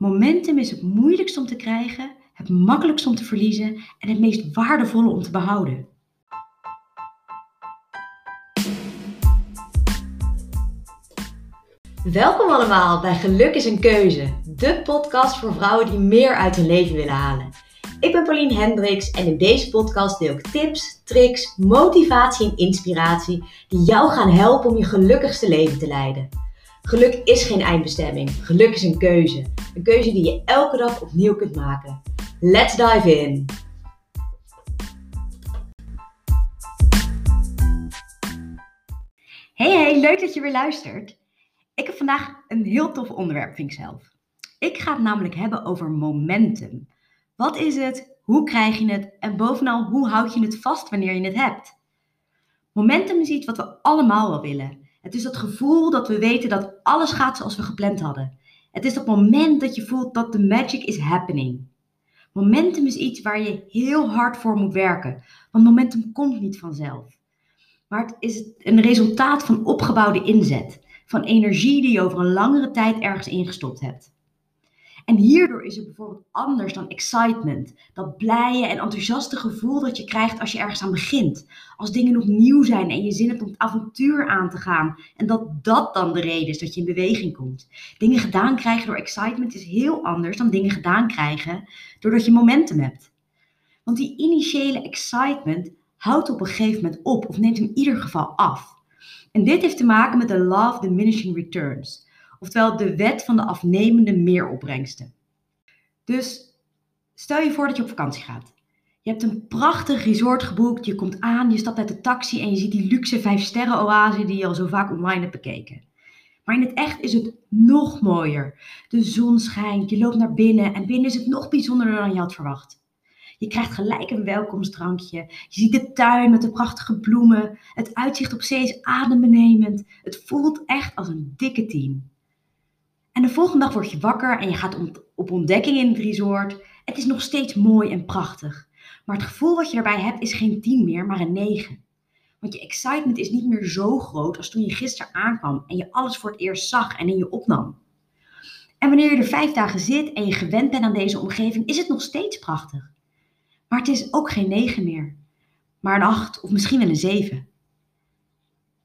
Momentum is het moeilijkst om te krijgen, het makkelijkst om te verliezen en het meest waardevolle om te behouden. Welkom allemaal bij Geluk is een Keuze, de podcast voor vrouwen die meer uit hun leven willen halen. Ik ben Pauline Hendricks en in deze podcast deel ik tips, tricks, motivatie en inspiratie die jou gaan helpen om je gelukkigste leven te leiden. Geluk is geen eindbestemming, geluk is een keuze. Een keuze die je elke dag opnieuw kunt maken. Let's dive in! Hey hey, leuk dat je weer luistert. Ik heb vandaag een heel tof onderwerp, vind ik zelf. Ik ga het namelijk hebben over momentum. Wat is het? Hoe krijg je het? En bovenal, hoe houd je het vast wanneer je het hebt? Momentum is iets wat we allemaal wel willen. Het is dat gevoel dat we weten dat alles gaat zoals we gepland hadden. Het is dat moment dat je voelt dat de magic is happening. Momentum is iets waar je heel hard voor moet werken, want momentum komt niet vanzelf. Maar het is een resultaat van opgebouwde inzet, van energie die je over een langere tijd ergens ingestopt hebt. En hierdoor is het bijvoorbeeld anders dan excitement. Dat blije en enthousiaste gevoel dat je krijgt als je ergens aan begint. Als dingen nog nieuw zijn en je zin hebt om het avontuur aan te gaan. En dat dat dan de reden is dat je in beweging komt. Dingen gedaan krijgen door excitement is heel anders dan dingen gedaan krijgen doordat je momentum hebt. Want die initiële excitement houdt op een gegeven moment op of neemt in ieder geval af. En dit heeft te maken met de law of diminishing returns. Oftewel de wet van de afnemende meeropbrengsten. Dus stel je voor dat je op vakantie gaat. Je hebt een prachtig resort geboekt, je komt aan, je stapt uit de taxi en je ziet die luxe 5 sterren oase die je al zo vaak online hebt bekeken. Maar in het echt is het nog mooier. De zon schijnt, je loopt naar binnen en binnen is het nog bijzonderder dan je had verwacht. Je krijgt gelijk een welkomstdrankje. Je ziet de tuin met de prachtige bloemen. Het uitzicht op zee is adembenemend. Het voelt echt als een dikke team. En de volgende dag word je wakker en je gaat op ontdekking in het resort. Het is nog steeds mooi en prachtig. Maar het gevoel wat je erbij hebt is geen 10 meer, maar een 9. Want je excitement is niet meer zo groot als toen je gisteren aankwam en je alles voor het eerst zag en in je opnam. En wanneer je er vijf dagen zit en je gewend bent aan deze omgeving, is het nog steeds prachtig. Maar het is ook geen 9 meer, maar een 8 of misschien wel een 7.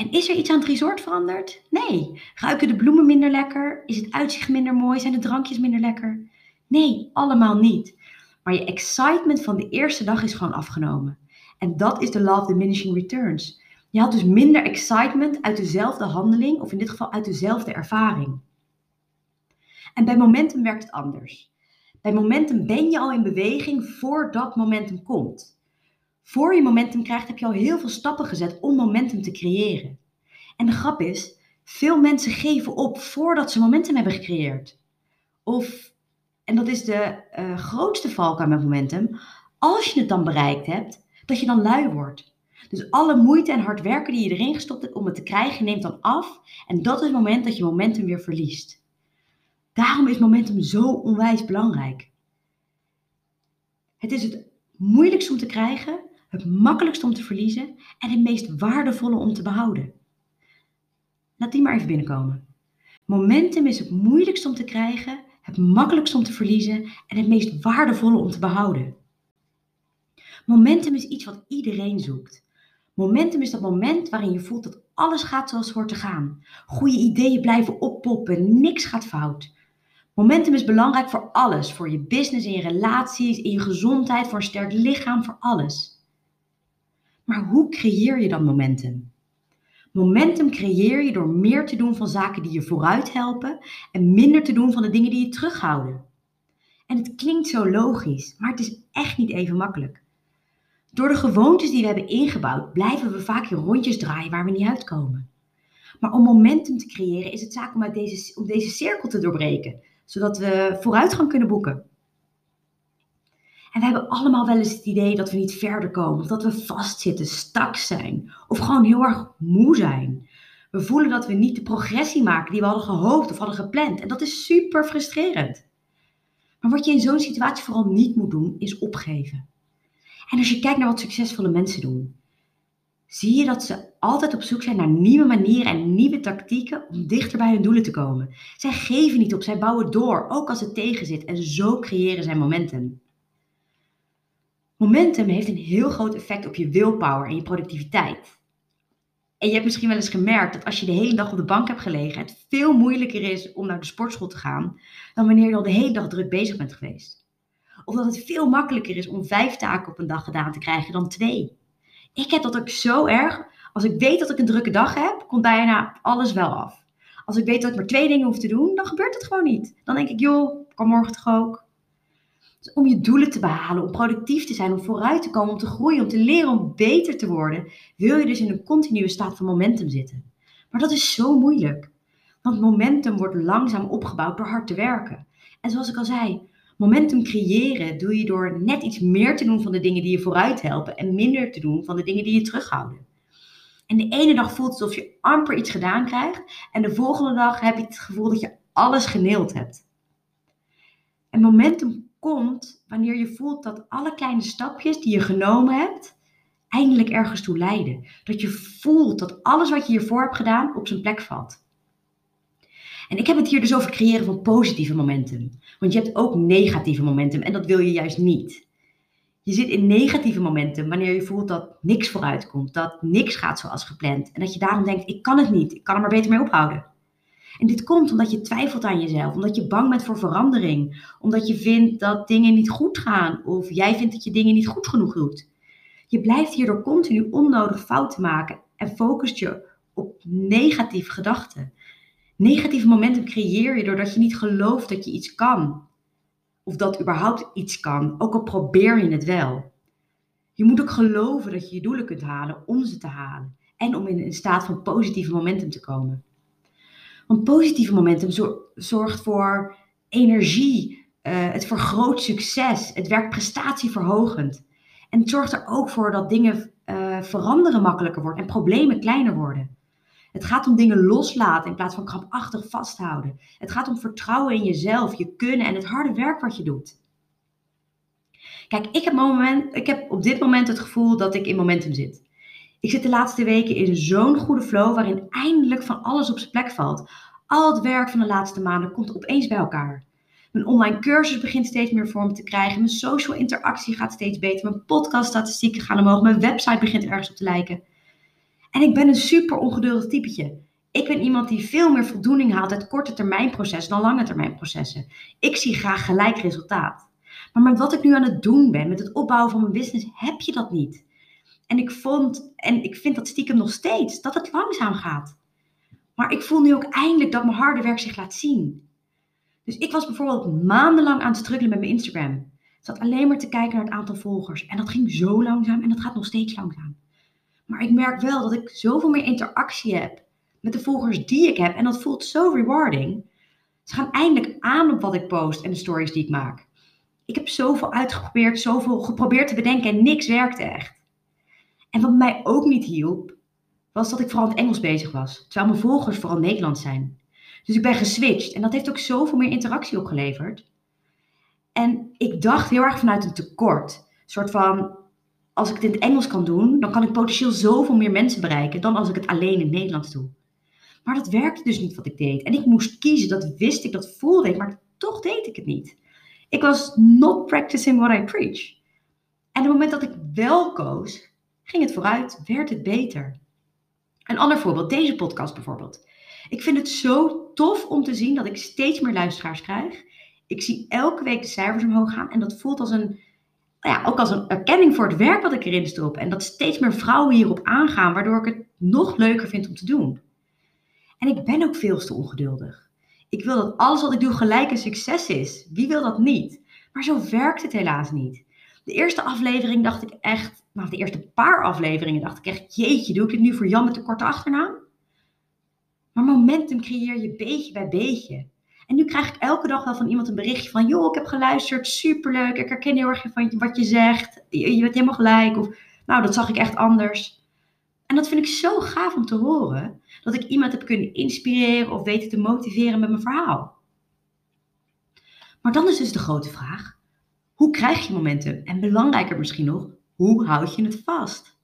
En is er iets aan het resort veranderd? Nee. Ruiken de bloemen minder lekker? Is het uitzicht minder mooi? Zijn de drankjes minder lekker? Nee, allemaal niet. Maar je excitement van de eerste dag is gewoon afgenomen. En dat is de law of diminishing returns. Je had dus minder excitement uit dezelfde handeling, of in dit geval uit dezelfde ervaring. En bij momentum werkt het anders. Bij momentum ben je al in beweging voordat momentum komt voor je momentum krijgt, heb je al heel veel stappen gezet om momentum te creëren. En de grap is, veel mensen geven op voordat ze momentum hebben gecreëerd. Of, en dat is de uh, grootste valkuil met momentum, als je het dan bereikt hebt, dat je dan lui wordt. Dus alle moeite en hard werken die je erin gestopt hebt om het te krijgen, neemt dan af. En dat is het moment dat je momentum weer verliest. Daarom is momentum zo onwijs belangrijk. Het is het moeilijkst om te krijgen, het makkelijkst om te verliezen en het meest waardevolle om te behouden. Laat die maar even binnenkomen. Momentum is het moeilijkst om te krijgen, het makkelijkst om te verliezen en het meest waardevolle om te behouden. Momentum is iets wat iedereen zoekt. Momentum is dat moment waarin je voelt dat alles gaat zoals het hoort te gaan. Goede ideeën blijven oppoppen, niks gaat fout. Momentum is belangrijk voor alles, voor je business, in je relaties, in je gezondheid, voor een sterk lichaam, voor alles. Maar hoe creëer je dan momentum? Momentum creëer je door meer te doen van zaken die je vooruit helpen en minder te doen van de dingen die je terughouden. En het klinkt zo logisch, maar het is echt niet even makkelijk. Door de gewoontes die we hebben ingebouwd, blijven we vaak in rondjes draaien waar we niet uitkomen. Maar om momentum te creëren is het zaak om, uit deze, om deze cirkel te doorbreken, zodat we vooruitgang kunnen boeken. En we hebben allemaal wel eens het idee dat we niet verder komen, of dat we vastzitten, stak zijn, of gewoon heel erg moe zijn. We voelen dat we niet de progressie maken die we hadden gehoopt of hadden gepland. En dat is super frustrerend. Maar wat je in zo'n situatie vooral niet moet doen, is opgeven. En als je kijkt naar wat succesvolle mensen doen, zie je dat ze altijd op zoek zijn naar nieuwe manieren en nieuwe tactieken om dichter bij hun doelen te komen. Zij geven niet op, zij bouwen door, ook als het tegen zit. En zo creëren zij momentum. Momentum heeft een heel groot effect op je willpower en je productiviteit. En je hebt misschien wel eens gemerkt dat als je de hele dag op de bank hebt gelegen, het veel moeilijker is om naar de sportschool te gaan dan wanneer je al de hele dag druk bezig bent geweest. Of dat het veel makkelijker is om vijf taken op een dag gedaan te krijgen dan twee. Ik heb dat ook zo erg. Als ik weet dat ik een drukke dag heb, komt bijna alles wel af. Als ik weet dat ik maar twee dingen hoef te doen, dan gebeurt het gewoon niet. Dan denk ik, joh, kan morgen toch ook. Dus om je doelen te behalen, om productief te zijn, om vooruit te komen, om te groeien, om te leren, om beter te worden, wil je dus in een continue staat van momentum zitten. Maar dat is zo moeilijk. Want momentum wordt langzaam opgebouwd door hard te werken. En zoals ik al zei, momentum creëren doe je door net iets meer te doen van de dingen die je vooruit helpen en minder te doen van de dingen die je terughouden. En de ene dag voelt het alsof je amper iets gedaan krijgt en de volgende dag heb je het gevoel dat je alles geneeld hebt. En momentum komt wanneer je voelt dat alle kleine stapjes die je genomen hebt, eindelijk ergens toe leiden. Dat je voelt dat alles wat je hiervoor hebt gedaan op zijn plek valt. En ik heb het hier dus over creëren van positieve momentum. Want je hebt ook negatieve momentum en dat wil je juist niet. Je zit in negatieve momentum wanneer je voelt dat niks vooruit komt, dat niks gaat zoals gepland. En dat je daarom denkt, ik kan het niet, ik kan er maar beter mee ophouden. En dit komt omdat je twijfelt aan jezelf, omdat je bang bent voor verandering, omdat je vindt dat dingen niet goed gaan of jij vindt dat je dingen niet goed genoeg doet. Je blijft hierdoor continu onnodig fouten maken en focust je op negatieve gedachten. Negatieve momentum creëer je doordat je niet gelooft dat je iets kan. Of dat überhaupt iets kan, ook al probeer je het wel. Je moet ook geloven dat je je doelen kunt halen om ze te halen. En om in een staat van positieve momentum te komen. Want positieve momentum zorgt voor energie. Uh, het vergroot succes. Het werkt prestatieverhogend. En het zorgt er ook voor dat dingen uh, veranderen makkelijker worden en problemen kleiner worden. Het gaat om dingen loslaten in plaats van krampachtig vasthouden. Het gaat om vertrouwen in jezelf, je kunnen en het harde werk wat je doet. Kijk, ik heb, moment, ik heb op dit moment het gevoel dat ik in momentum zit. Ik zit de laatste weken in zo'n goede flow waarin eindelijk van alles op zijn plek valt. Al het werk van de laatste maanden komt opeens bij elkaar. Mijn online cursus begint steeds meer vorm te krijgen. Mijn social interactie gaat steeds beter. Mijn podcaststatistieken gaan omhoog. Mijn website begint ergens op te lijken. En ik ben een super ongeduldig typetje. Ik ben iemand die veel meer voldoening haalt uit korte termijn processen dan lange termijn processen. Ik zie graag gelijk resultaat. Maar met wat ik nu aan het doen ben, met het opbouwen van mijn business, heb je dat niet. En ik vond, en ik vind dat stiekem nog steeds, dat het langzaam gaat. Maar ik voel nu ook eindelijk dat mijn harde werk zich laat zien. Dus ik was bijvoorbeeld maandenlang aan het struggelen met mijn Instagram. Ik zat alleen maar te kijken naar het aantal volgers. En dat ging zo langzaam en dat gaat nog steeds langzaam. Maar ik merk wel dat ik zoveel meer interactie heb met de volgers die ik heb. En dat voelt zo rewarding. Ze gaan eindelijk aan op wat ik post en de stories die ik maak. Ik heb zoveel uitgeprobeerd, zoveel geprobeerd te bedenken en niks werkte echt. En wat mij ook niet hielp, was dat ik vooral in het Engels bezig was. Terwijl mijn volgers vooral Nederlands zijn. Dus ik ben geswitcht en dat heeft ook zoveel meer interactie opgeleverd. En ik dacht heel erg vanuit een tekort. Een soort van, als ik het in het Engels kan doen, dan kan ik potentieel zoveel meer mensen bereiken dan als ik het alleen in het Nederlands doe. Maar dat werkte dus niet wat ik deed. En ik moest kiezen, dat wist ik, dat voelde ik, maar toch deed ik het niet. Ik was not practicing what I preach. En op het moment dat ik wel koos, ging het vooruit, werd het beter. Een ander voorbeeld, deze podcast bijvoorbeeld. Ik vind het zo tof om te zien dat ik steeds meer luisteraars krijg. Ik zie elke week de cijfers omhoog gaan en dat voelt als een nou ja, ook als een erkenning voor het werk wat ik erin stop. En dat steeds meer vrouwen hierop aangaan, waardoor ik het nog leuker vind om te doen. En ik ben ook veel te ongeduldig. Ik wil dat alles wat ik doe gelijk een succes is. Wie wil dat niet? Maar zo werkt het helaas niet. De eerste aflevering dacht ik echt, nou de eerste paar afleveringen dacht ik echt, jeetje, doe ik dit nu voor Jan met de korte achternaam? Maar momentum creëer je beetje bij beetje. En nu krijg ik elke dag wel van iemand een berichtje van, joh, ik heb geluisterd, superleuk, ik herken heel erg van wat je zegt, je, je bent helemaal gelijk, of nou, dat zag ik echt anders. En dat vind ik zo gaaf om te horen, dat ik iemand heb kunnen inspireren of weten te motiveren met mijn verhaal. Maar dan is dus de grote vraag, hoe krijg je momentum? En belangrijker misschien nog, hoe houd je het vast?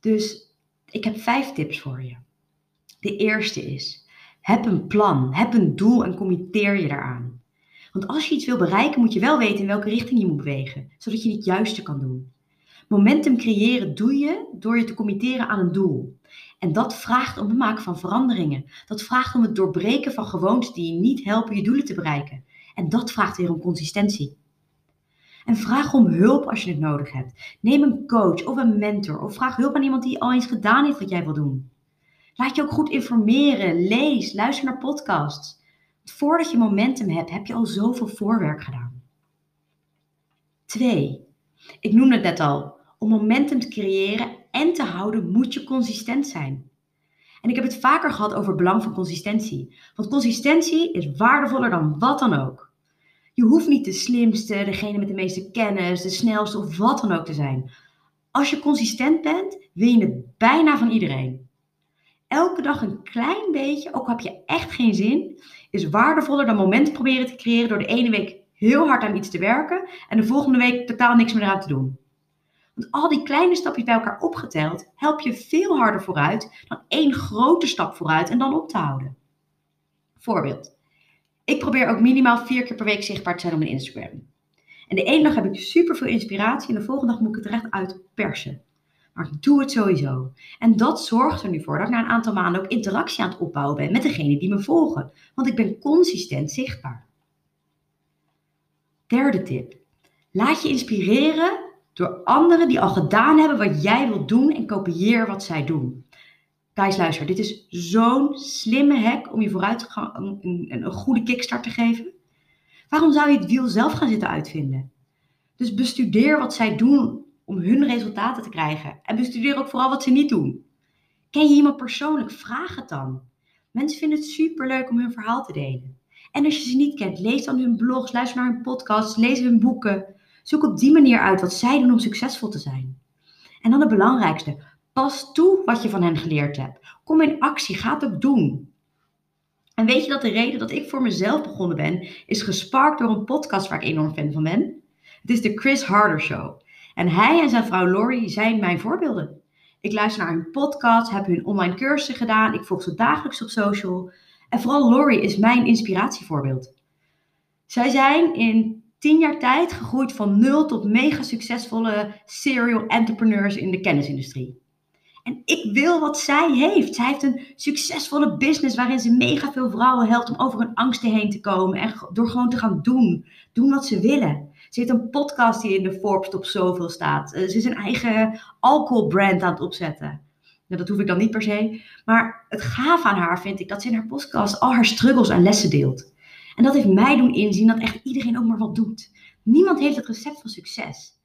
Dus ik heb vijf tips voor je. De eerste is, heb een plan, heb een doel en committeer je daaraan. Want als je iets wil bereiken, moet je wel weten in welke richting je moet bewegen, zodat je het juiste kan doen. Momentum creëren doe je door je te committeren aan een doel. En dat vraagt om het maken van veranderingen. Dat vraagt om het doorbreken van gewoontes die niet helpen je doelen te bereiken. En dat vraagt weer om consistentie. En vraag om hulp als je het nodig hebt. Neem een coach of een mentor of vraag hulp aan iemand die al eens gedaan heeft wat jij wil doen. Laat je ook goed informeren, lees, luister naar podcasts. Voordat je momentum hebt, heb je al zoveel voorwerk gedaan. Twee, ik noemde het net al. Om momentum te creëren en te houden moet je consistent zijn. En ik heb het vaker gehad over het belang van consistentie. Want consistentie is waardevoller dan wat dan ook. Je hoeft niet de slimste, degene met de meeste kennis, de snelste of wat dan ook te zijn. Als je consistent bent, win je het bijna van iedereen. Elke dag een klein beetje, ook heb je echt geen zin, is waardevoller dan momenten proberen te creëren door de ene week heel hard aan iets te werken en de volgende week totaal niks meer aan te doen. Want al die kleine stapjes bij elkaar opgeteld, help je veel harder vooruit dan één grote stap vooruit en dan op te houden. Voorbeeld. Ik probeer ook minimaal vier keer per week zichtbaar te zijn op mijn Instagram. En de ene dag heb ik super veel inspiratie en de volgende dag moet ik het er echt uit persen. Maar ik doe het sowieso. En dat zorgt er nu voor dat ik na een aantal maanden ook interactie aan het opbouwen ben met degenen die me volgen. Want ik ben consistent zichtbaar. Derde tip. Laat je inspireren door anderen die al gedaan hebben wat jij wilt doen en kopieer wat zij doen. Guys, luister, dit is zo'n slimme hack om je vooruit een, een, een goede kickstart te geven. Waarom zou je het wiel zelf gaan zitten uitvinden? Dus bestudeer wat zij doen om hun resultaten te krijgen. En bestudeer ook vooral wat ze niet doen. Ken je iemand persoonlijk? Vraag het dan. Mensen vinden het superleuk om hun verhaal te delen. En als je ze niet kent, lees dan hun blogs, luister naar hun podcasts, lees hun boeken. Zoek op die manier uit wat zij doen om succesvol te zijn. En dan het belangrijkste, pas toe wat je van hen geleerd hebt. Kom in actie, ga het ook doen. En weet je dat de reden dat ik voor mezelf begonnen ben, is gesparkt door een podcast waar ik enorm fan van ben? Het is de Chris Harder Show. En hij en zijn vrouw Lori zijn mijn voorbeelden. Ik luister naar hun podcast, heb hun online cursussen gedaan, ik volg ze dagelijks op social. En vooral Lori is mijn inspiratievoorbeeld. Zij zijn in tien jaar tijd gegroeid van nul tot mega succesvolle serial entrepreneurs in de kennisindustrie. En ik wil wat zij heeft. Zij heeft een succesvolle business waarin ze mega veel vrouwen helpt om over hun angsten heen te komen en door gewoon te gaan doen. Doen wat ze willen. Ze heeft een podcast die in de Forbes top zoveel staat. Eh, ze is een eigen alcoholbrand aan het opzetten. Nou, dat hoef ik dan niet per se. Maar het gaaf aan haar vind ik dat ze in haar podcast al haar struggles en lessen deelt. En dat heeft mij doen inzien dat echt iedereen ook maar wat doet. Niemand heeft het recept van succes.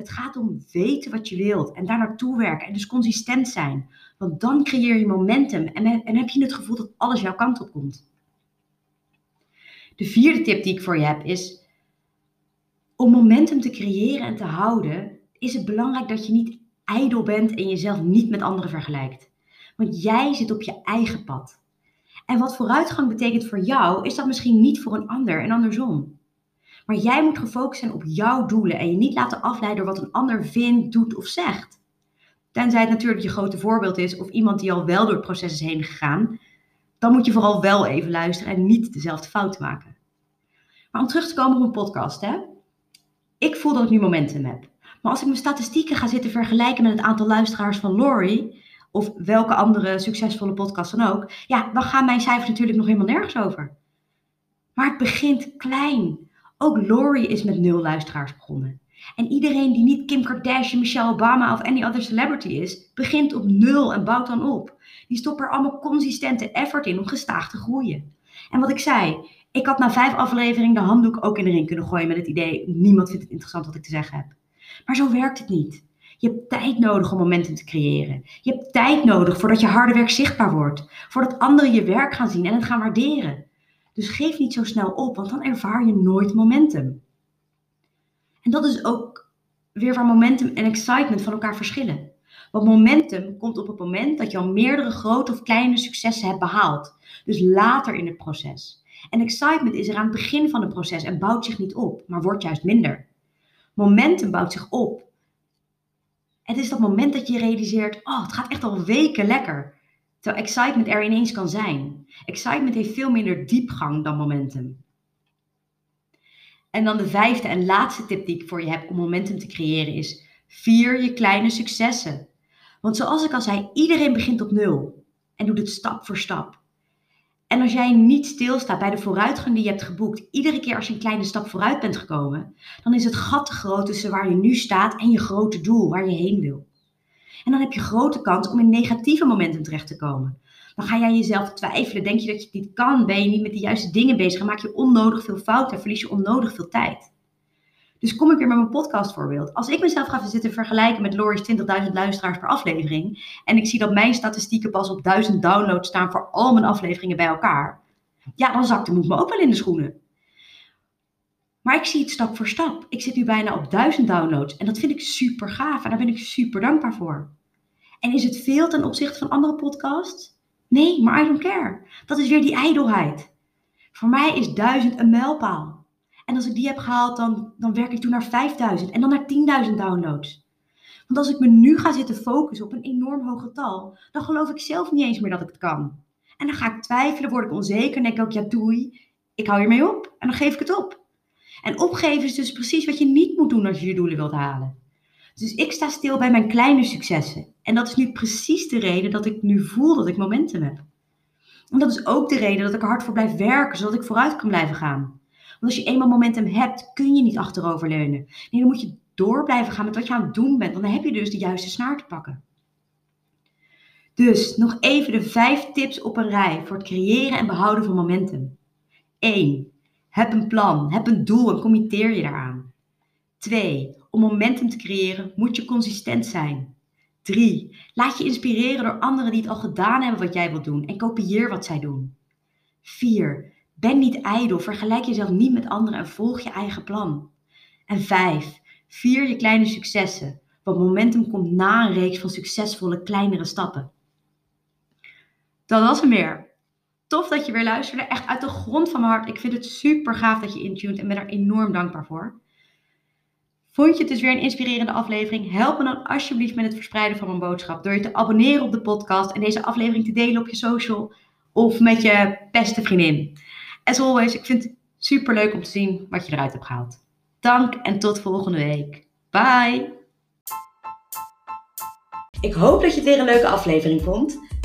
Het gaat om weten wat je wilt en daar naartoe werken en dus consistent zijn. Want dan creëer je momentum en, en heb je het gevoel dat alles jouw kant op komt. De vierde tip die ik voor je heb is: om momentum te creëren en te houden, is het belangrijk dat je niet ijdel bent en jezelf niet met anderen vergelijkt. Want jij zit op je eigen pad. En wat vooruitgang betekent voor jou, is dat misschien niet voor een ander en andersom. Maar jij moet gefocust zijn op jouw doelen en je niet laten afleiden door wat een ander vindt, doet of zegt. Tenzij het natuurlijk je grote voorbeeld is of iemand die al wel door het proces is heen gegaan, dan moet je vooral wel even luisteren en niet dezelfde fout maken. Maar om terug te komen op een podcast, hè? Ik voel dat ik nu momentum heb. Maar als ik mijn statistieken ga zitten vergelijken met het aantal luisteraars van Lori, of welke andere succesvolle podcast dan ook, ja, dan gaan mijn cijfers natuurlijk nog helemaal nergens over. Maar het begint klein. Ook Lori is met nul luisteraars begonnen. En iedereen die niet Kim Kardashian, Michelle Obama of any other celebrity is, begint op nul en bouwt dan op. Die stoppen er allemaal consistente effort in om gestaag te groeien. En wat ik zei, ik had na vijf afleveringen de handdoek ook in de ring kunnen gooien met het idee: niemand vindt het interessant wat ik te zeggen heb. Maar zo werkt het niet. Je hebt tijd nodig om momenten te creëren. Je hebt tijd nodig voordat je harde werk zichtbaar wordt. Voordat anderen je werk gaan zien en het gaan waarderen. Dus geef niet zo snel op, want dan ervaar je nooit momentum. En dat is ook weer waar momentum en excitement van elkaar verschillen. Want momentum komt op het moment dat je al meerdere grote of kleine successen hebt behaald. Dus later in het proces. En excitement is er aan het begin van het proces en bouwt zich niet op, maar wordt juist minder. Momentum bouwt zich op Het is dat moment dat je realiseert, oh, het gaat echt al weken lekker. Terwijl excitement er ineens kan zijn. Excitement heeft veel minder diepgang dan momentum. En dan de vijfde en laatste tip die ik voor je heb om momentum te creëren is: vier je kleine successen. Want zoals ik al zei, iedereen begint op nul en doet het stap voor stap. En als jij niet stilstaat bij de vooruitgang die je hebt geboekt, iedere keer als je een kleine stap vooruit bent gekomen, dan is het gat te groot tussen waar je nu staat en je grote doel, waar je heen wil. En dan heb je grote kans om in negatieve momentum terecht te komen. Dan ga jij jezelf twijfelen, denk je dat je het niet kan, ben je niet met de juiste dingen bezig maak je onnodig veel fouten en verlies je onnodig veel tijd. Dus kom ik weer met mijn podcastvoorbeeld. Als ik mezelf ga zitten vergelijken met Lori's 20.000 luisteraars per aflevering. En ik zie dat mijn statistieken pas op 1000 downloads staan voor al mijn afleveringen bij elkaar. Ja, dan zakt de moed me ook wel in de schoenen. Maar ik zie het stap voor stap. Ik zit nu bijna op 1000 downloads. En dat vind ik super gaaf. En daar ben ik super dankbaar voor. En is het veel ten opzichte van andere podcasts? Nee, maar I don't care. Dat is weer die ijdelheid. Voor mij is 1000 een mijlpaal. En als ik die heb gehaald, dan, dan werk ik toen naar 5000 en dan naar 10.000 downloads. Want als ik me nu ga zitten focussen op een enorm hoog getal, dan geloof ik zelf niet eens meer dat ik het kan. En dan ga ik twijfelen, word ik onzeker en denk ik ook, ja doei, ik hou hiermee op en dan geef ik het op. En opgeven is dus precies wat je niet moet doen als je je doelen wilt halen. Dus ik sta stil bij mijn kleine successen. En dat is nu precies de reden dat ik nu voel dat ik momentum heb. En dat is ook de reden dat ik er hard voor blijf werken, zodat ik vooruit kan blijven gaan. Want als je eenmaal momentum hebt, kun je niet achteroverleunen. Nee, dan moet je door blijven gaan met wat je aan het doen bent. Want dan heb je dus de juiste snaar te pakken. Dus nog even de vijf tips op een rij voor het creëren en behouden van momentum. 1. Heb een plan, heb een doel en committeer je daaraan. 2. Om momentum te creëren moet je consistent zijn. 3. Laat je inspireren door anderen die het al gedaan hebben wat jij wilt doen en kopieer wat zij doen. 4. Ben niet ijdel, vergelijk jezelf niet met anderen en volg je eigen plan. En vijf, vier je kleine successen, want momentum komt na een reeks van succesvolle kleinere stappen. Dat was hem weer. Tof dat je weer luisterde, echt uit de grond van mijn hart. Ik vind het super gaaf dat je intuned en ben er enorm dankbaar voor. Vond je het dus weer een inspirerende aflevering? Help me dan alsjeblieft met het verspreiden van mijn boodschap door je te abonneren op de podcast en deze aflevering te delen op je social of met je beste vriendin. As always, ik vind het super leuk om te zien wat je eruit hebt gehaald. Dank en tot volgende week. Bye! Ik hoop dat je het weer een leuke aflevering vond.